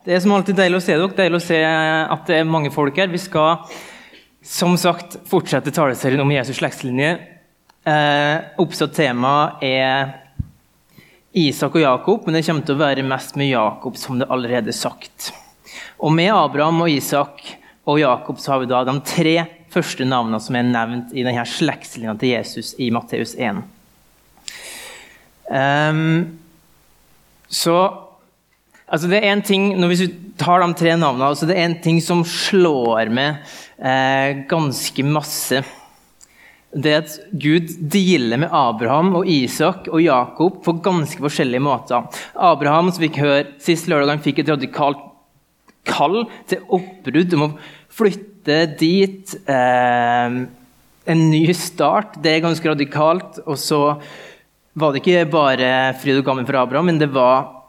Det er som alltid deilig å se dere. Deilig å se at det er mange folk her. Vi skal som sagt fortsette taleserien om Jesus' slektslinje. Eh, oppsatt tema er Isak og Jakob, men det kommer til å være mest med Jakob, som det allerede er sagt. Og med Abraham og Isak og Jakob så har vi da de tre første navnene som er nevnt i denne slektslinja til Jesus i Matteus 1. Um, så altså det er en ting, når Hvis vi tar de tre navnene, altså det er en ting som slår med eh, ganske masse. Det er at Gud dealer med Abraham, og Isak og Jakob på ganske forskjellige måter. Abraham som fikk høre sist lørdag, han fikk et radikalt kall til oppbrudd om å flytte dit. Eh, en ny start. Det er ganske radikalt. Og så var det ikke bare fryd og gammen for Abraham, men det var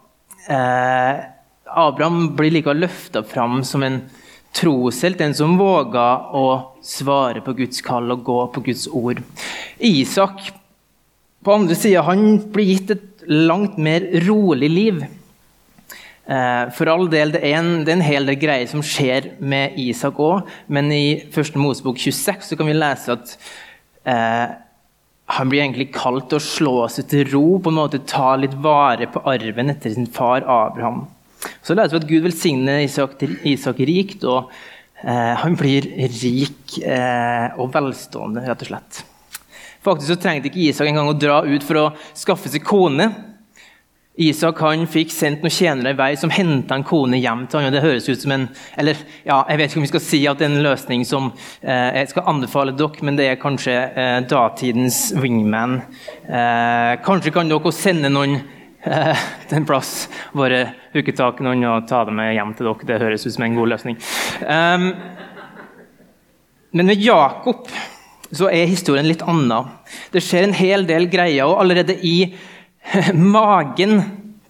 eh, Abraham blir likevel løfta fram som en troshelt, en som våga å svare på Guds kall og gå på Guds ord. Isak på andre sida blir gitt et langt mer rolig liv. Eh, for all del, det er, en, det er en hel del greier som skjer med Isak òg, men i 1. Mosebok 26 så kan vi lese at eh, han blir egentlig kalt til å slå seg til ro, på en måte ta litt vare på arven etter sin far Abraham. Så leser vi at Gud velsigner Isak, Isak rikt, og eh, han blir rik eh, og velstående, rett og slett. Faktisk så trengte ikke Isak engang å dra ut for å skaffe seg kone. Isak han fikk sendt noen tjenere i vei som henta en kone hjem til han, og Det høres ut som en eller ja, jeg vet ikke om vi skal si at det er en løsning som eh, jeg skal anbefale dere, men det er kanskje eh, datidens wingman. Eh, kanskje kan dere sende noen eh, til en plass, bare hooke tak i noen og ta dem med hjem til dere. Det høres ut som en god løsning. Um, men med Jakob så er historien litt annen. Det skjer en hel del greier, og allerede i magen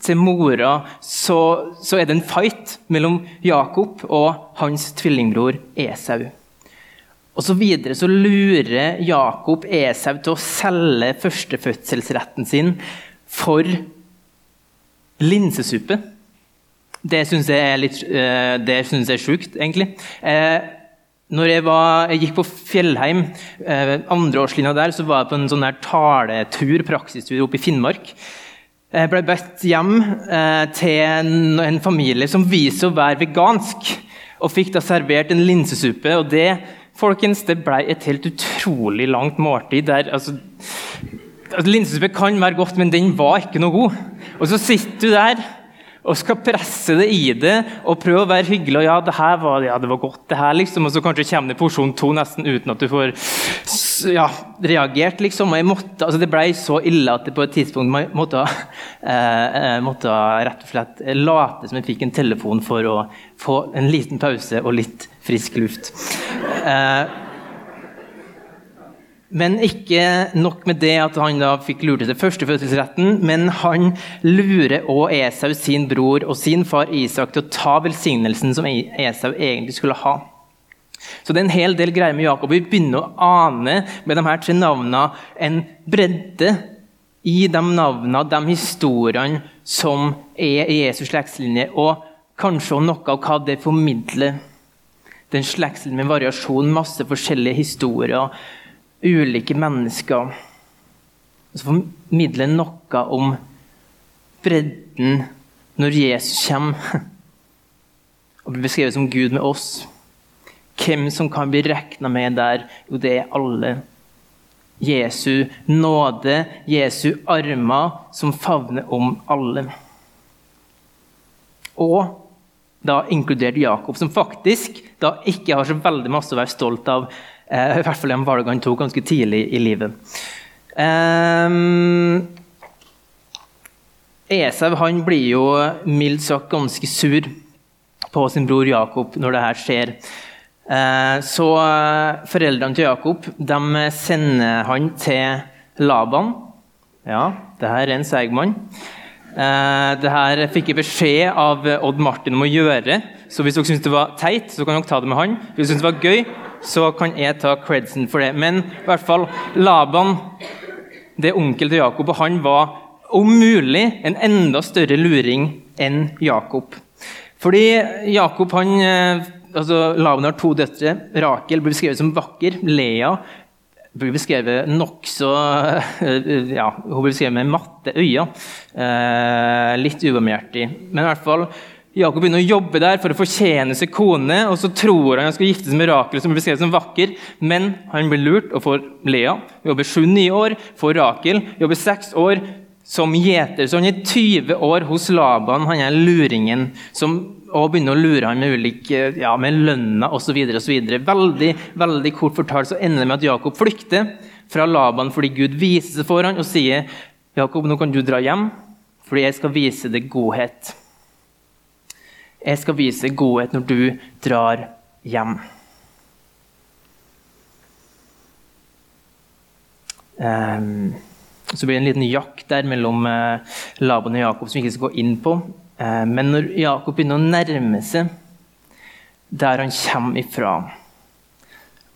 til mora, så, så, er det en fight mellom Jakob og hans tvillingbror Esau. Og så videre så lurer Jakob Esau til å selge førstefødselsretten sin for linsesuppe. Det syns jeg er litt eh, det syns jeg er sjukt, egentlig. Når jeg, var, jeg, gikk på Fjellheim, eh, andreårslinja der, så var jeg på en sånn taletur, praksistur oppe i Finnmark. Jeg ble bedt hjem eh, til en, en, familie som viser å være vegansk, og fikk da servert en linsesuppe. og det folkens, det ble et helt utrolig langt måltid. der, altså, altså Linsesuppe kan være godt, men den var ikke noe god. Og så sitter du der og skal presse det i det og prøve å være hyggelig. og ja, det her var, ja, det var godt, det her, liksom, og så kanskje kommer det porsjon to nesten uten at du får ja, reagert. liksom, og jeg måtte, altså Det ble så ille at det på et tidspunkt måtte, eh, måtte rett og slett late som jeg fikk en telefon for å få en liten pause og litt frisk luft. Eh, men ikke nok med det at han da fikk lurt til førstefødselsretten, men han lurer òg Esau, sin bror og sin far Isak til å ta velsignelsen som Esau egentlig skulle ha. Så det er en hel del greier med Jakob. Vi begynner å ane med de her tre navnene en bredde i de navnene, de historiene som er i Jesus' slektslinje, og kanskje noe av hva det formidler. Den slektslinjen med variasjon, masse forskjellige historier ulike mennesker. som formidler noe om bredden når Jesus kommer og blir beskrevet som Gud med oss. Hvem som kan bli regna med der? Jo, det er alle. Jesu nåde, Jesu armer, som favner om alle. Og da inkludert Jakob, som faktisk da ikke har så veldig masse å være stolt av Eh, I hvert fall valg han tok ganske tidlig i livet. Um, Esau han blir jo mildt sagt ganske sur på sin bror Jakob når det her skjer. Uh, så uh, foreldrene til Jakob de sender han til Laban. Ja, det her er en seig mann. Det her fikk jeg beskjed av Odd Martin om å gjøre. Så hvis dere syns det var teit, så kan dere ta det med han. Hvis dere syns det var gøy, så kan jeg ta credsen for det. Men i hvert fall Laban, det onkel til Jakob, og han var om mulig en enda større luring enn Jakob. Fordi Jakob han, eh, altså Laban har to døtre. Rakel blir beskrevet som vakker. Lea blir beskrevet nokså eh, ja, Hun blir beskrevet med matte øyne. Eh, litt ubarmhjertig. Men i hvert fall, Jakob begynner å jobbe der for å fortjene seg kone, og så tror han han skal gifte seg med Rakel, som blir beskrevet som vakker, men han blir lurt og får Lea. Jobber sju-ni år, får Rakel. Jobber seks år som gjeter. Så han er 20 år hos Laban, han er luringen som og begynner å lure han med ulike, ja, med lønna osv. Veldig veldig kort fortalt så ender det med at Jakob flykter fra Laban fordi Gud viser seg for ham og sier Jakob, nå kan du dra hjem, fordi jeg skal vise deg godhet. Jeg skal vise godhet når du drar hjem. Um, så blir det en liten jakt der mellom Laban og Jakob som vi ikke skal gå inn på. Uh, men når Jakob begynner å nærme seg der han kommer ifra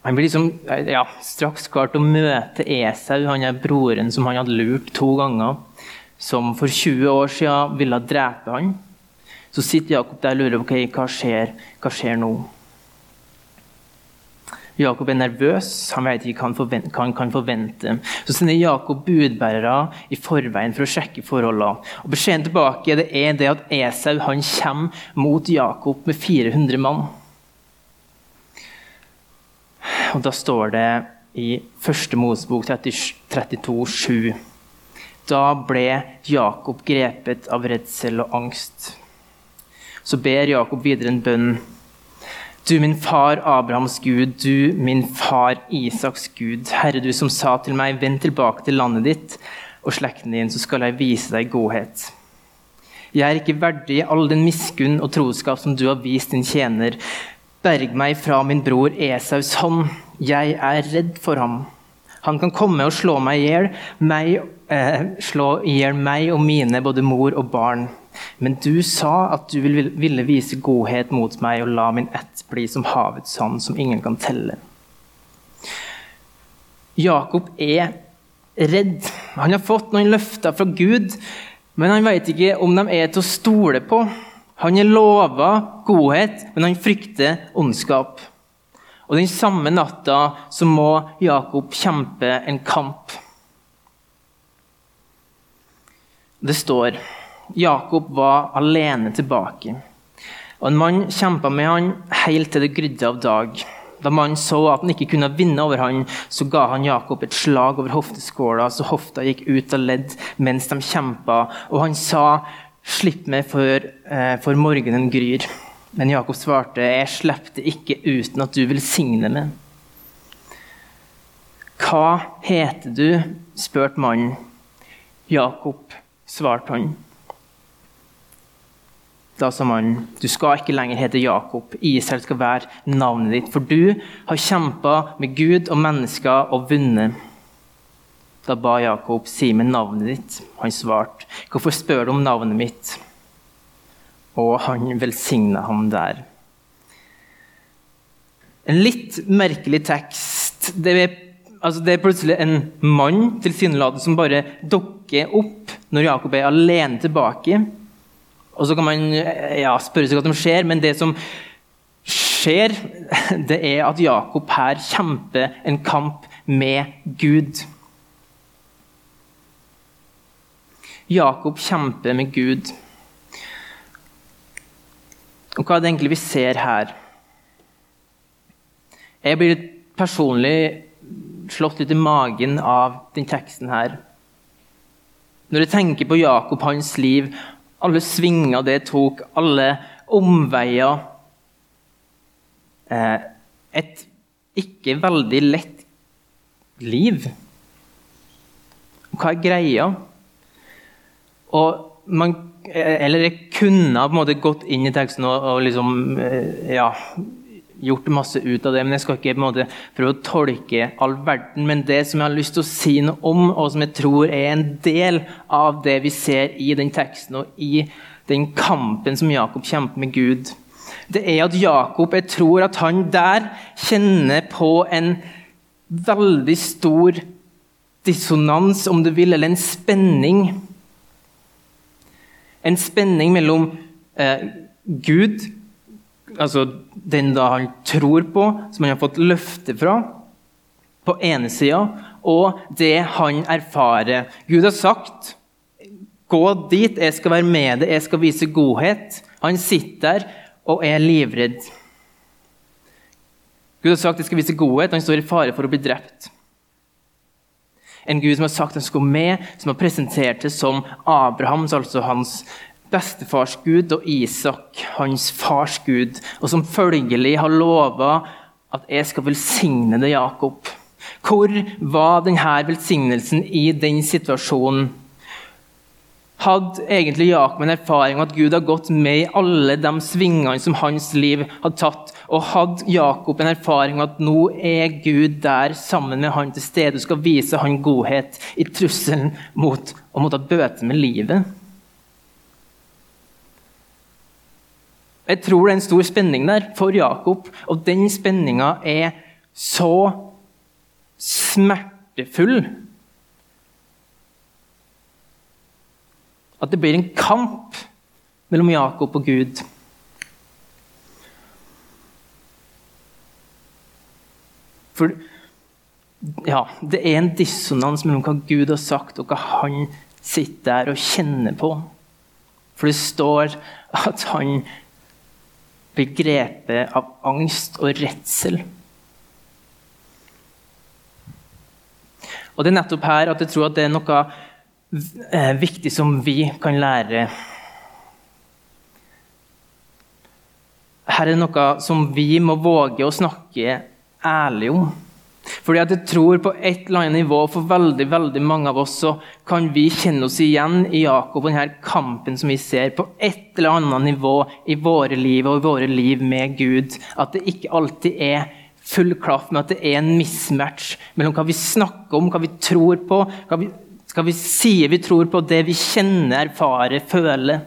Han blir liksom, ja, straks klar til å møte Esau, han er broren som han hadde lurt to ganger, som for 20 år siden ville drepe han. Så sitter Jakob der og lurer på hva skjer hva skjer nå. Jakob er nervøs, han vet ikke hva han kan forvente. Så sender Jakob budbærere i forveien for å sjekke forholdene. Og Beskjeden tilbake det er det at Esau han kommer mot Jakob med 400 mann. Og Da står det i første Mosebok 32, 7. Da ble Jakob grepet av redsel og angst så ber Jakob videre en bønn. Du min far Abrahams Gud, du min far Isaks Gud. Herre, du som sa til meg, vend tilbake til landet ditt og slekten din, så skal jeg vise deg godhet. Jeg er ikke verdig all den miskunn og troskap som du har vist din tjener. Berg meg fra min bror Esaus hånd. Jeg er redd for ham. Han kan komme og slå meg i hjel, eh, slå i hjel meg og mine, både mor og barn. Men du sa at du ville vise godhet mot meg og la min ett bli som havets sand, som ingen kan telle. Jakob er redd. Han har fått noen løfter fra Gud, men han vet ikke om de er til å stole på. Han er lova godhet, men han frykter ondskap. Og Den samme natta så må Jakob kjempe en kamp. Det står Jakob var alene tilbake. Og En mann kjempa med han helt til det grydde av dag. Da mannen så at han ikke kunne vinne over han, så ga han Jakob et slag over hofteskåla, så hofta gikk ut av ledd mens de kjempa. Og han sa, 'Slipp meg før, eh, for morgenen gryr'. Men Jakob svarte, 'Jeg slipper det ikke uten at du velsigner meg'. Hva heter du? spurte mannen. Jakob, svarte han. Da sa mannen, du skal ikke lenger hete Jakob, Israel skal være navnet ditt, for du har kjempa med Gud og mennesker og vunnet. Da ba Jakob, si meg navnet ditt. Han svarte, hvorfor spør du om navnet mitt? Og han velsigna ham der. En litt merkelig tekst. Det er, altså det er plutselig en mann tilsynelatende som bare dukker opp når Jakob er alene tilbake. Og så kan man ja, spørre seg hva som skjer, men det som skjer, det er at Jakob her kjemper en kamp med Gud. Jakob kjemper med Gud. Og hva er det egentlig vi ser her? Jeg blir personlig slått litt i magen av den teksten her. Når jeg tenker på Jakob, hans liv, alle svinger det tok, alle omveier. Eh, et ikke veldig lett liv. Hva er greia? Og man, eller jeg kunne på en måte gått inn i teksten og, og liksom eh, ja, gjort masse ut av det, men jeg skal ikke måte prøve å tolke all verden. Men det som jeg har lyst til å si noe om, og som jeg tror er en del av det vi ser i den teksten og i den kampen som Jakob kjemper med Gud, det er at Jakob jeg tror at han der kjenner på en veldig stor dissonans, om du vil, eller en spenning. En spenning mellom eh, Gud, altså den da han tror på, som han har fått løfte fra, på ene sida, og det han erfarer. Gud har sagt 'Gå dit, jeg skal være med deg, jeg skal vise godhet'. Han sitter der og er livredd. Gud har sagt 'jeg skal vise godhet', han står i fare for å bli drept. En Gud som har sagt han skal gå med, som har presentert det som Abrahams, altså hans bestefars Gud, og Isak, hans fars Gud, og som følgelig har lova at jeg skal velsigne det, Jakob. Hvor var denne velsignelsen i den situasjonen? Hadde egentlig Jakob en erfaring om at Gud har gått med i alle de svingene som hans liv hadde tatt? Og hadde Jakob en erfaring om at nå er Gud der sammen med han til stede og skal vise han godhet i trusselen mot å måtte bøte med livet? Jeg tror det er en stor spenning der for Jakob, og den spenninga er så smertefull at det blir en kamp mellom Jakob og Gud. For ja, det er en dissonans mellom hva Gud har sagt, og hva han sitter der og kjenner på. For det står at han blir grepet av angst og redsel. Og Det er nettopp her at jeg tror at det er noe eh, viktig som vi kan lære. Her er det noe som vi må våge å snakke ærlig om. Fordi at jeg tror på et eller annet nivå For veldig veldig mange av oss så kan vi kjenne oss igjen i Jakob og denne kampen som vi ser på et eller annet nivå i våre liv og i våre liv med Gud. At det ikke alltid er full klaff, men at det er en mismatch mellom hva vi snakker om, hva vi tror på, hva vi, hva vi sier vi tror på, det vi kjenner, erfarer, føler.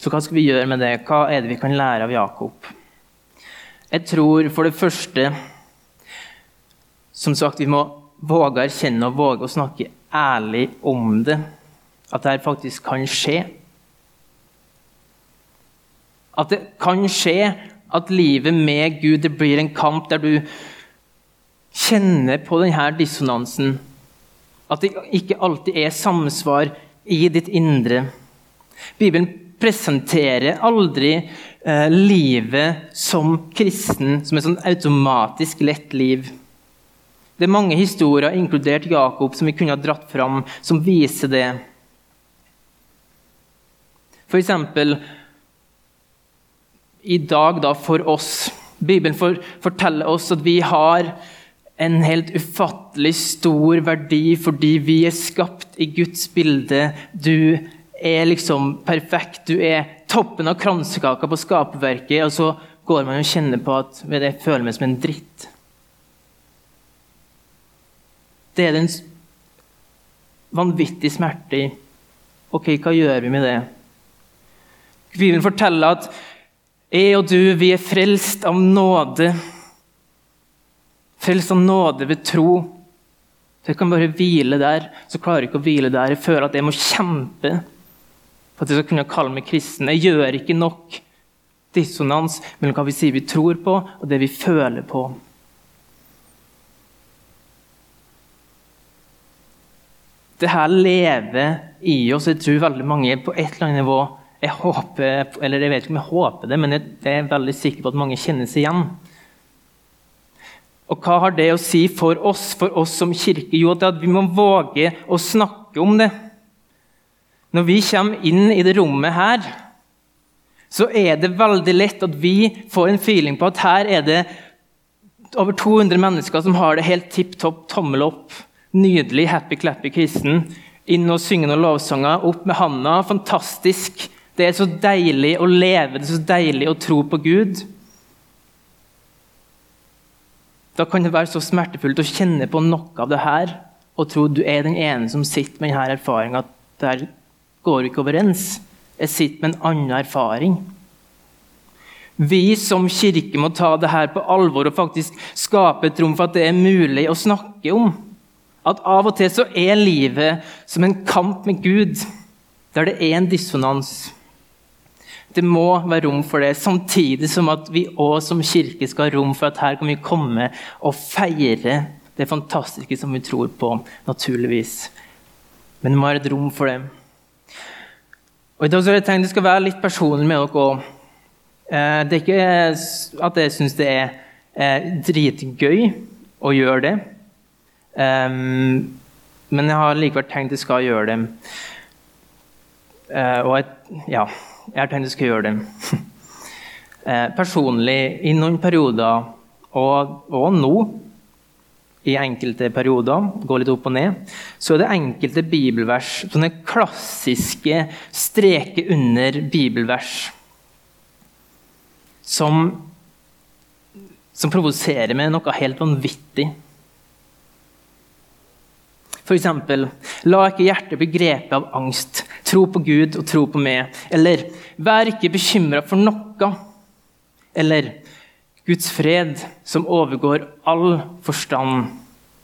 Så hva skal vi gjøre med det? Hva er det vi kan lære av Jakob? Jeg tror for det første Som sagt, vi må våge å erkjenne og våge å snakke ærlig om det. At dette faktisk kan skje. At det kan skje at livet med Gud det blir en kamp der du kjenner på denne dissonansen. At det ikke alltid er samsvar i ditt indre. Bibelen presenterer aldri eh, livet som kristen som et sånn automatisk lett liv. Det er mange historier, inkludert Jakob, som vi kunne ha dratt fram, som viser det. For eksempel i dag, da, for oss. Bibelen for, forteller oss at vi har en helt ufattelig stor verdi fordi vi er skapt i Guds bilde. Du er liksom perfekt. Du er toppen av kransekaka på skaperverket, og så går man og kjenner på at det føler meg som en dritt. Det er den vanvittig smerte i. Ok, hva gjør vi med det? Bibelen forteller at jeg og du, vi er frelst av nåde. Frelst av nåde ved tro. Så jeg kan bare hvile der. Så klarer jeg ikke å hvile der. Jeg føler at jeg må kjempe for at jeg skal kunne kalle meg kristen. Jeg gjør ikke nok dissonans mellom hva vi sier vi tror på, og det vi føler på. Det her lever i oss. Jeg tror veldig mange på et eller annet nivå jeg håper, eller jeg vet ikke om jeg håper det, men jeg er veldig sikker på at mange kjenner seg igjen. Og hva har det å si for oss, for oss som kirke? Jo, at vi må våge å snakke om det. Når vi kommer inn i det rommet her, så er det veldig lett at vi får en feeling på at her er det over 200 mennesker som har det helt tipp topp, tommel opp. Nydelig, happy-clappy kristen. Inn og synge noen lovsanger, opp med handa. Fantastisk. Det er så deilig å leve, det er så deilig å tro på Gud. Da kan det være så smertefullt å kjenne på noe av det her og tro du er den ene som sitter med denne erfaringa. Der går ikke overens. Jeg sitter med en annen erfaring. Vi som kirke må ta det her på alvor og faktisk skape et rom for at det er mulig å snakke om. At av og til så er livet som en kamp med Gud. der det er en dissonans. Det må være rom for det, samtidig som at vi òg som kirke skal ha rom for at her kan vi komme og feire det fantastiske som vi tror på, naturligvis. Men det må være et rom for det. Og I dag har jeg skal være litt personlig med dere. Eh, det er ikke at jeg syns det er eh, dritgøy å gjøre det. Men jeg har likevel tenkt jeg skal gjøre det. Eh, og jeg, ja, jeg har tenkt jeg skal gjøre det. Personlig, i noen perioder, og, og nå i enkelte perioder, går litt opp og ned, så er det enkelte bibelvers, sånne klassiske streker under bibelvers, som, som provoserer meg noe helt vanvittig. F.eks.: La ikke hjertet bli grepet av angst. Tro på Gud og tro på meg. Eller vær ikke bekymra for noe. Eller Guds fred, som overgår all forstand,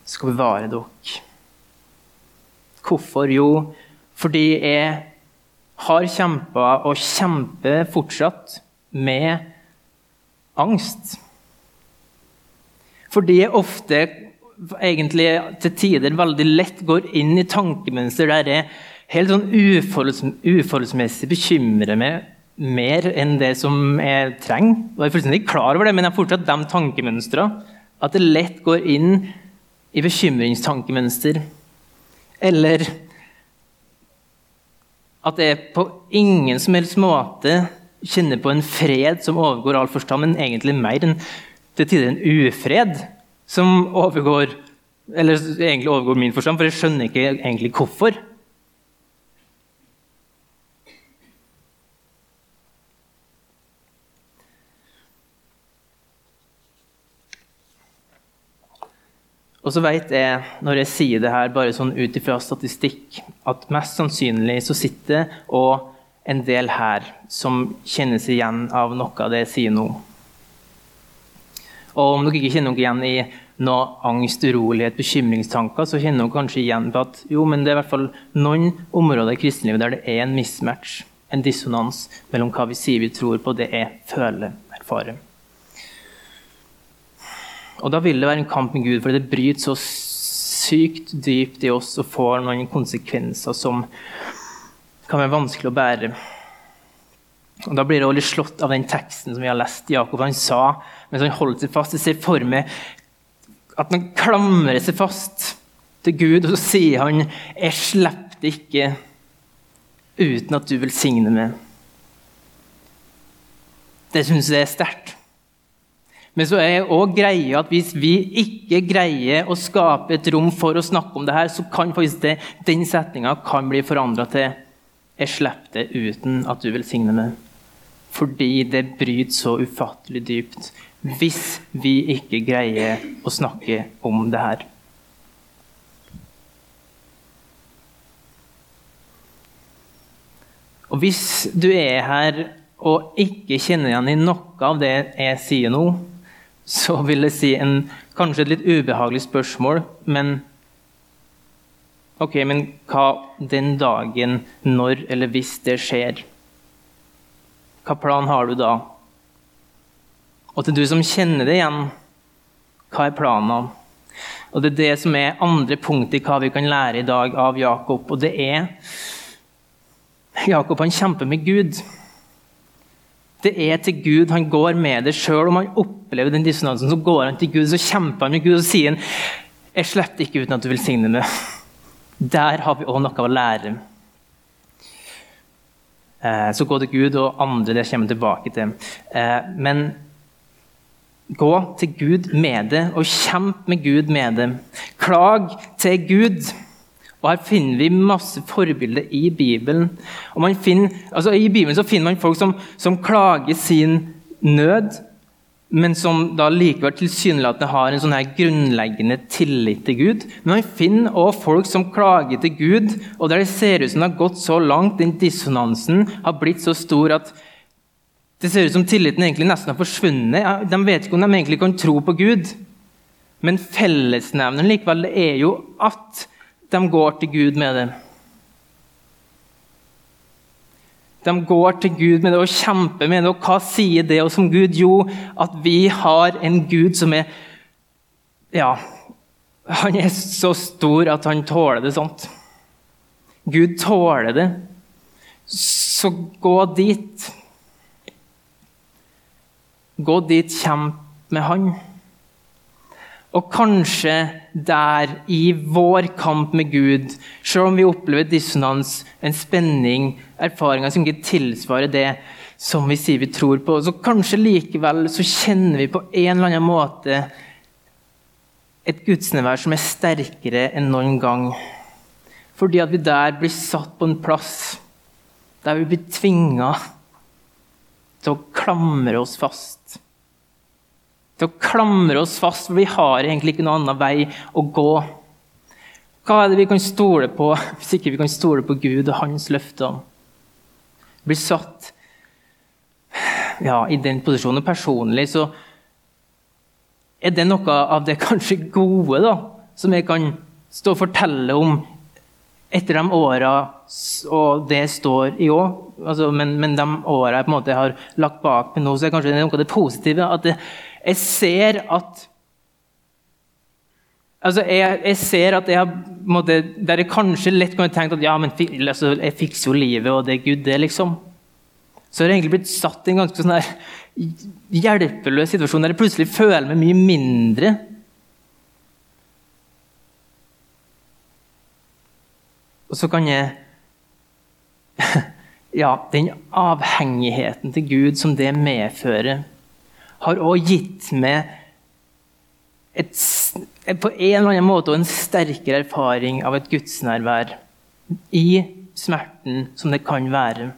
skal bevare dere. Hvorfor? Jo, fordi jeg har kjempa og kjemper fortsatt med angst. Fordi jeg ofte, egentlig til tider, veldig lett går inn i tankemønster der jeg helt sånn uforholdsmessig bekymrer meg mer enn det som jeg trenger. Og jeg er fullstendig klar over det, men jeg har fortsatt de tankemønstrene. At det lett går inn i bekymringstankemønster. Eller at jeg på ingen som helst måte kjenner på en fred som overgår all forstand, men egentlig mer enn til tider en ufred som overgår eller egentlig overgår min forstand, for jeg skjønner ikke egentlig hvorfor. Og så vet jeg, når jeg sier det her bare sånn ut ifra statistikk, at mest sannsynlig så sitter og en del her som kjenner seg igjen av noe av det jeg sier nå. Og om dere ikke kjenner dere igjen i noe angst, urolighet, bekymringstanker, så kjenner dere kanskje igjen på at jo, men det er i hvert fall noen områder i kristenlivet der det er en mismatch, en dissonans mellom hva vi sier vi tror på, og det jeg føler, erfarer. Og da vil det være en kamp med Gud, for det bryter så sykt dypt i oss og får noen konsekvenser som kan være vanskelig å bære. Og Da blir det litt slått av den teksten som vi har lest. Jakob han sa mens han holdt seg fast. Jeg ser for meg at han klamrer seg fast til Gud, og så sier han 'Jeg slipper det ikke uten at du velsigner meg'. Det syns jeg er sterkt. Men så er òg greia at hvis vi ikke greier å skape et rom for å snakke om det her, så kan faktisk det, den setninga bli forandra til 'Jeg slipper det uten at du velsigner meg'. Fordi det bryter så ufattelig dypt hvis vi ikke greier å snakke om det her. Og hvis du er her og ikke kjenner igjen i noe av det jeg sier nå, så vil jeg si en, kanskje et litt ubehagelig spørsmål, men Ok, men hva den dagen, når eller hvis det skjer? Hva plan har du da? Og til du som kjenner det igjen, hva er planen? Og Det er det som er andre punkt i hva vi kan lære i dag av Jakob. Og det er Jakob han kjemper med Gud. Det er til Gud han går med det. Selv om han opplever den dissonansen, så går han til Gud så kjemper han med Gud og sier han, jeg slipper ikke uten at du velsigner meg. Der har vi òg noe å lære. Eh, så gå til Gud og andre, det kommer jeg tilbake til. Eh, men gå til Gud med det, og kjemp med Gud med det. Klag til Gud. Og Her finner vi masse forbilder i Bibelen. Finner, altså I Bibelen så finner man folk som, som, klager sin nød, men som da likevel tilsynelatende har en sånn her grunnleggende tillit til Gud. Men man finner også folk som klager til Gud, og der det ser ut som det har gått så langt, den dissonansen har blitt så stor at det ser ut som tilliten egentlig nesten har forsvunnet. De vet ikke om de egentlig kan tro på Gud. Men fellesnevneren likevel er jo at de går til Gud med det. De går til Gud med det og kjemper med det. Og hva sier det oss om Gud? Jo, at vi har en Gud som er Ja, han er så stor at han tåler det sånt. Gud tåler det. Så gå dit. Gå dit, kjemp med han. Og kanskje der, i vår kamp med Gud, selv om vi opplever dissonans, en spenning, erfaringer som ikke tilsvarer det som vi sier vi tror på, så kanskje likevel så kjenner vi på en eller annen måte et gudsnevær som er sterkere enn noen gang. Fordi at vi der blir satt på en plass der vi blir tvinga til å klamre oss fast til å klamre oss fast, for vi har egentlig ikke noen annen vei å gå. Hva er det vi kan stole på hvis ikke vi kan stole på Gud og hans løfter? Blir satt ja, i den posisjonen. Personlig så er det noe av det kanskje gode da, som jeg kan stå og fortelle om etter de åra og det står i år. Altså, men, men, de åra jeg på en måte har lagt bak meg nå, så er det kanskje noe av det positive. at det, jeg ser at Altså, jeg, jeg, ser at jeg har måtte, Der jeg kanskje lett kunne tenkt at ja, men altså, jeg fikser jo livet, og det er Gud, det, liksom. Så har jeg egentlig blitt satt i en ganske sånn hjelpeløs situasjon der jeg plutselig føler meg mye mindre. Og så kan jeg Ja, den avhengigheten til Gud som det medfører har òg gitt meg et, på en eller annen måte en sterkere erfaring av et gudsnærvær i smerten som det kan være.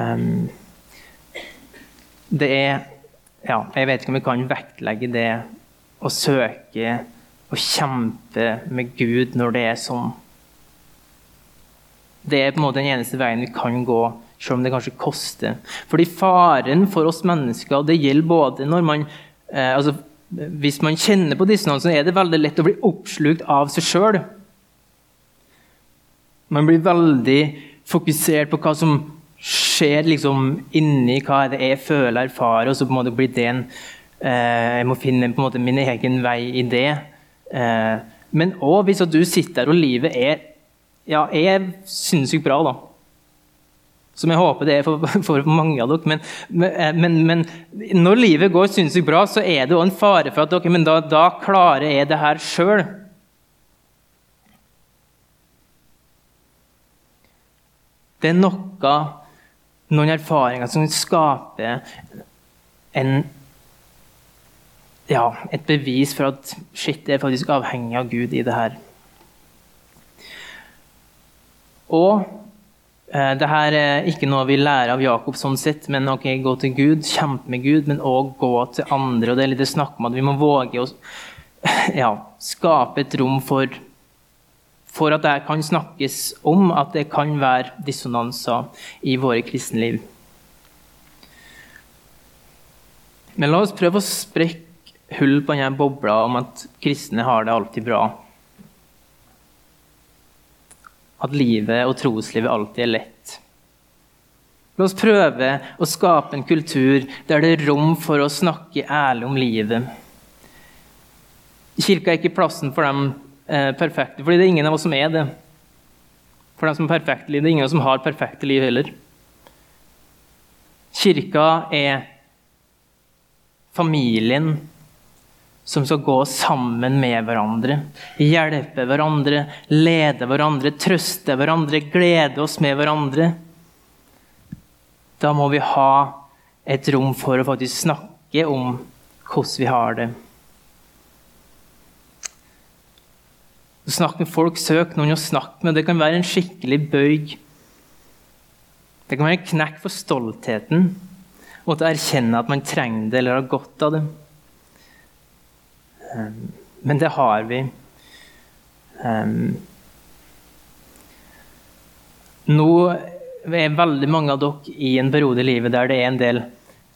Um, det er ja, jeg vet ikke om vi kan vektlegge det å søke og kjempe med Gud når det er sånn. Det er på en måte den eneste veien vi kan gå, selv om det kanskje koster. Fordi faren for oss mennesker det gjelder både når man eh, altså, Hvis man kjenner på dissonansen, så er det veldig lett å bli oppslukt av seg sjøl. Man blir veldig fokusert på hva som skjer liksom inni hva er det jeg føler, erfarer, og så på en måte blir det en eh, Jeg må finne på en måte min egen vei i det. Eh, men òg hvis du sitter der og livet er ja, er sinnssykt bra, da. Som jeg håper det er for, for mange av dere. Men, men, men, når livet går sinnssykt bra, så er det òg en fare for at dere men da, da klarer jeg det her sjøl. Det er noe noen erfaringer som skaper en, ja, et bevis for at shit, jeg er faktisk avhengig av Gud i det her. Og eh, det her er ikke noe vi lærer av Jakob, sånn sett, men ok, gå til Gud, kjempe med Gud, men òg gå til andre. og Det er litt snakk om at vi må våge å ja, skape et rom for for at det kan snakkes om at det kan være dissonanser i våre kristenliv. Men la oss prøve å sprekke hull på denne bobla om at kristne har det alltid bra. At livet og troslivet alltid er lett. La oss prøve å skape en kultur der det er rom for å snakke ærlig om livet. Kirka er ikke plassen for dem eh, perfekte. Fordi det er ingen av oss som er det. For dem som er perfekte liv. Det er ingen av oss som har perfekte liv heller. Kirka er familien som skal gå sammen med hverandre. Hjelpe hverandre, lede hverandre, trøste hverandre, glede oss med hverandre. Da må vi ha et rom for å faktisk snakke om hvordan vi har det. Snakk med folk, søk noen å snakke med. Det kan være en skikkelig bøyg. Det kan være en knekk for stoltheten og til å erkjenne at man trenger det eller har godt av det. Um, men det har vi. Um, nå er veldig mange av dere i en periode i livet der det er en del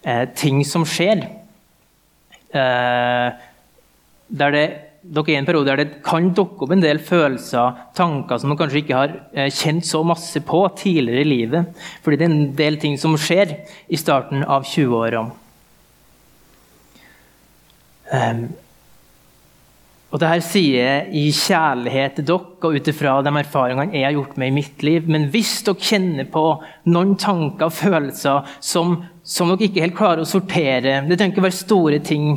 eh, ting som skjer. Eh, der det, dere er i en periode der det kan dukke opp en del følelser, tanker som man kanskje ikke har eh, kjent så masse på tidligere i livet. Fordi det er en del ting som skjer i starten av 20-åra. Um, og det her sier jeg i kjærlighet til dere og ut ifra de erfaringene jeg har gjort med i mitt liv. Men hvis dere kjenner på noen tanker og følelser som, som dere ikke helt klarer å sortere Det trenger ikke være store ting,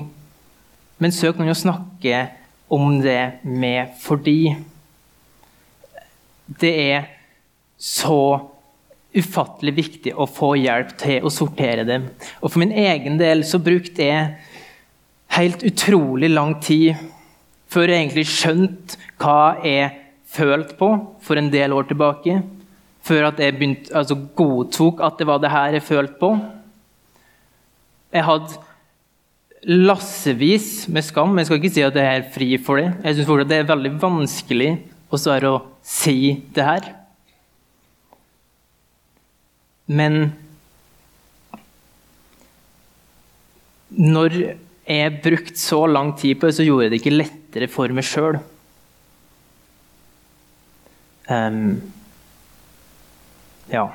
men søk noen å snakke om det med fordi det er så ufattelig viktig å få hjelp til å sortere det. Og for min egen del så brukte jeg helt utrolig lang tid før jeg egentlig skjønte hva jeg følte på for en del år tilbake. Før at jeg begynte, altså godtok at det var det her jeg følte på. Jeg hadde lassevis med skam. Jeg skal ikke si at jeg er fri for det. Jeg syns det er veldig vanskelig å svare å si det her. Men når jeg brukte så lang tid på det, så gjorde jeg det ikke lettere for meg sjøl. Um, ehm, ja.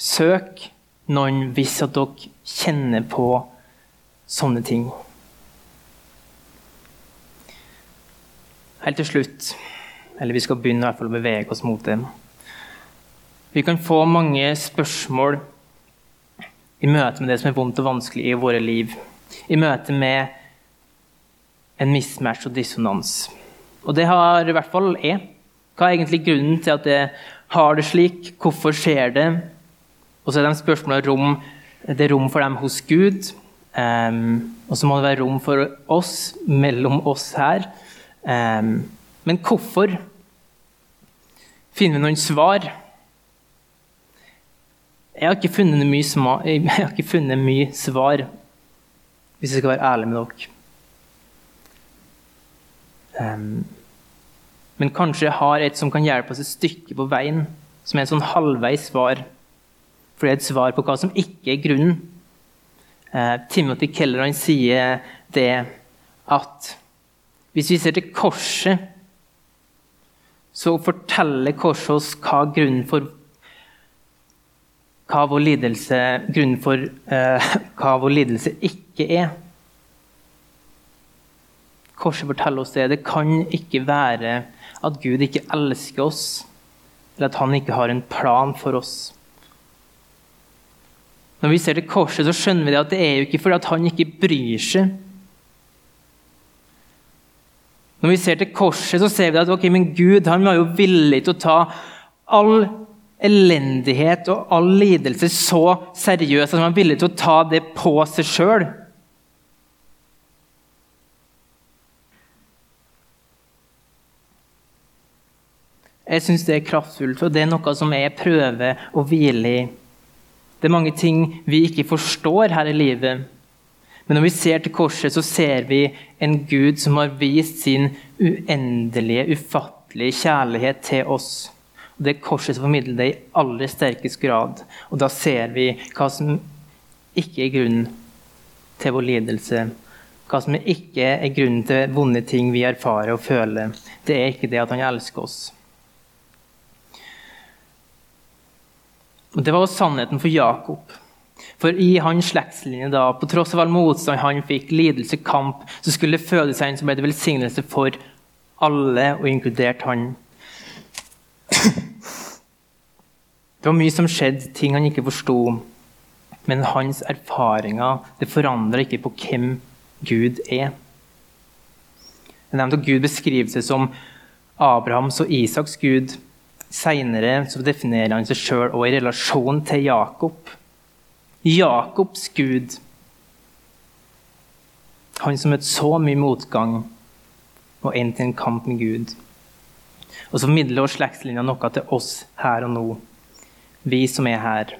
Søk noen hvis at dere kjenner på sånne ting. Helt til slutt, eller vi skal begynne i hvert fall å bevege oss mot det. Vi kan få mange spørsmål i møte med det som er vondt og vanskelig i våre liv. I møte med en mismatch og dissonans. Og det har i hvert fall jeg. Hva er egentlig grunnen til at jeg har det slik? Hvorfor skjer det? Og så er de spørsmålene rom, det er rom for dem hos Gud. Um, og så må det være rom for oss, mellom oss her. Um, men hvorfor? Finner vi noen svar? Jeg har ikke funnet mye, ikke funnet mye svar, hvis jeg skal være ærlig med dere. Um, men kanskje jeg har et som kan hjelpe oss et stykke på veien, som er et sånn halvveis svar. For det er et svar på hva som ikke er grunnen. Uh, Timothy Keller han sier det at hvis vi ser til korset, så forteller korset oss hva grunnen for hva vår lidelse, grunnen for uh, hva vår lidelse ikke er. Korset forteller oss det. Det kan ikke være at Gud ikke elsker oss, eller at han ikke har en plan for oss. Når vi ser til korset, så skjønner vi at det er jo ikke fordi han ikke bryr seg. Når vi ser til korset, så ser vi at ok, men Gud han var jo villig til å ta all elendighet og all lidelse så seriøst at han var villig til å ta det på seg sjøl. Jeg syns det er kraftfullt, og det er noe som jeg prøver å hvile i. Det er mange ting vi ikke forstår her i livet. Men når vi ser til korset, så ser vi en Gud som har vist sin uendelige, ufattelige kjærlighet til oss. Og Det er korset som formidler det i aller sterkest grad. Og da ser vi hva som ikke er grunnen til vår lidelse. Hva som ikke er grunnen til vonde ting vi erfarer og føler. Det er ikke det at han elsker oss. Og Det var også sannheten for Jakob. For i hans slektslinje, da, på tross av all motstand han fikk, lidelse, kamp, så skulle det føde seg en som ble til velsignelse for alle, og inkludert han. Det var mye som skjedde, ting han ikke forsto. Men hans erfaringer det forandra ikke på hvem Gud er. Jeg nevnte at Gud beskriver seg som Abrahams og Isaks Gud. Seinere definerer han seg sjøl i relasjon til Jakob. Jakobs Gud. Han som møtte så mye motgang og endte en kamp med Gud. Og så formidler slektslinja noe til oss her og nå, vi som er her.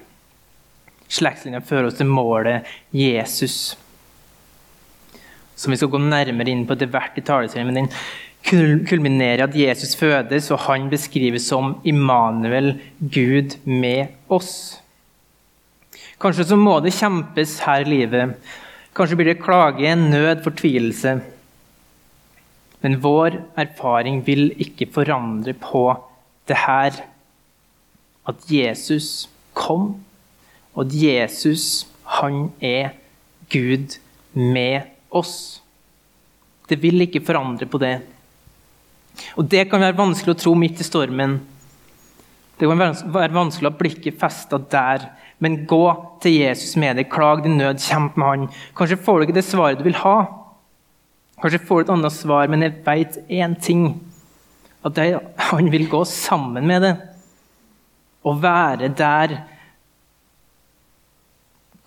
Slektslinja fører oss til målet Jesus, som vi skal gå nærmere inn på etter hvert i taleserien. Kulminerer at Jesus fødes, og han beskrives som Immanuel, Gud med oss. Kanskje så må det kjempes her i livet. Kanskje blir det klage, nød, fortvilelse. Men vår erfaring vil ikke forandre på det her. At Jesus kom, og at Jesus, han er Gud med oss. Det vil ikke forandre på det. Og Det kan være vanskelig å tro midt i stormen. Det kan være vanskelig å ha blikket festa der. Men gå til Jesus med det. Klag din nød, kjemp med han. Kanskje får du ikke det svaret du vil ha. Kanskje får du et annet svar, men jeg veit én ting. At han vil gå sammen med det. Og være der.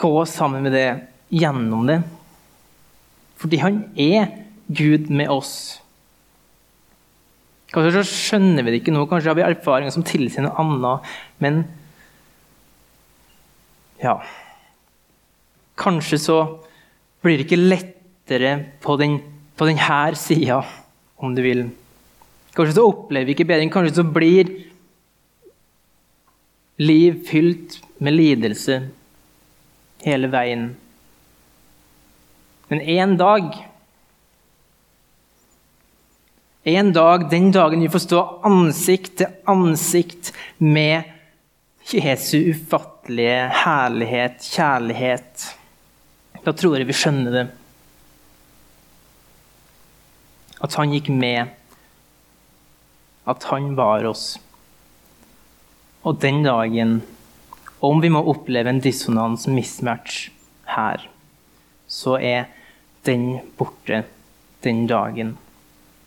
Gå sammen med det, gjennom det. Fordi han er Gud med oss. Kanskje så skjønner vi det ikke nå, kanskje har vi erfaringer som tilsier noe annet. Men ja Kanskje så blir det ikke lettere på, den, på denne sida, om du vil. Kanskje så opplever vi ikke bedring. Kanskje så blir liv fylt med lidelse hele veien. Men en dag en dag, den dagen vi får stå ansikt til ansikt med Jesu ufattelige herlighet, kjærlighet. Da tror jeg vi skjønner det. At han gikk med. At han var oss. Og den dagen, om vi må oppleve en dissonans, mismatch, her, så er den borte den dagen.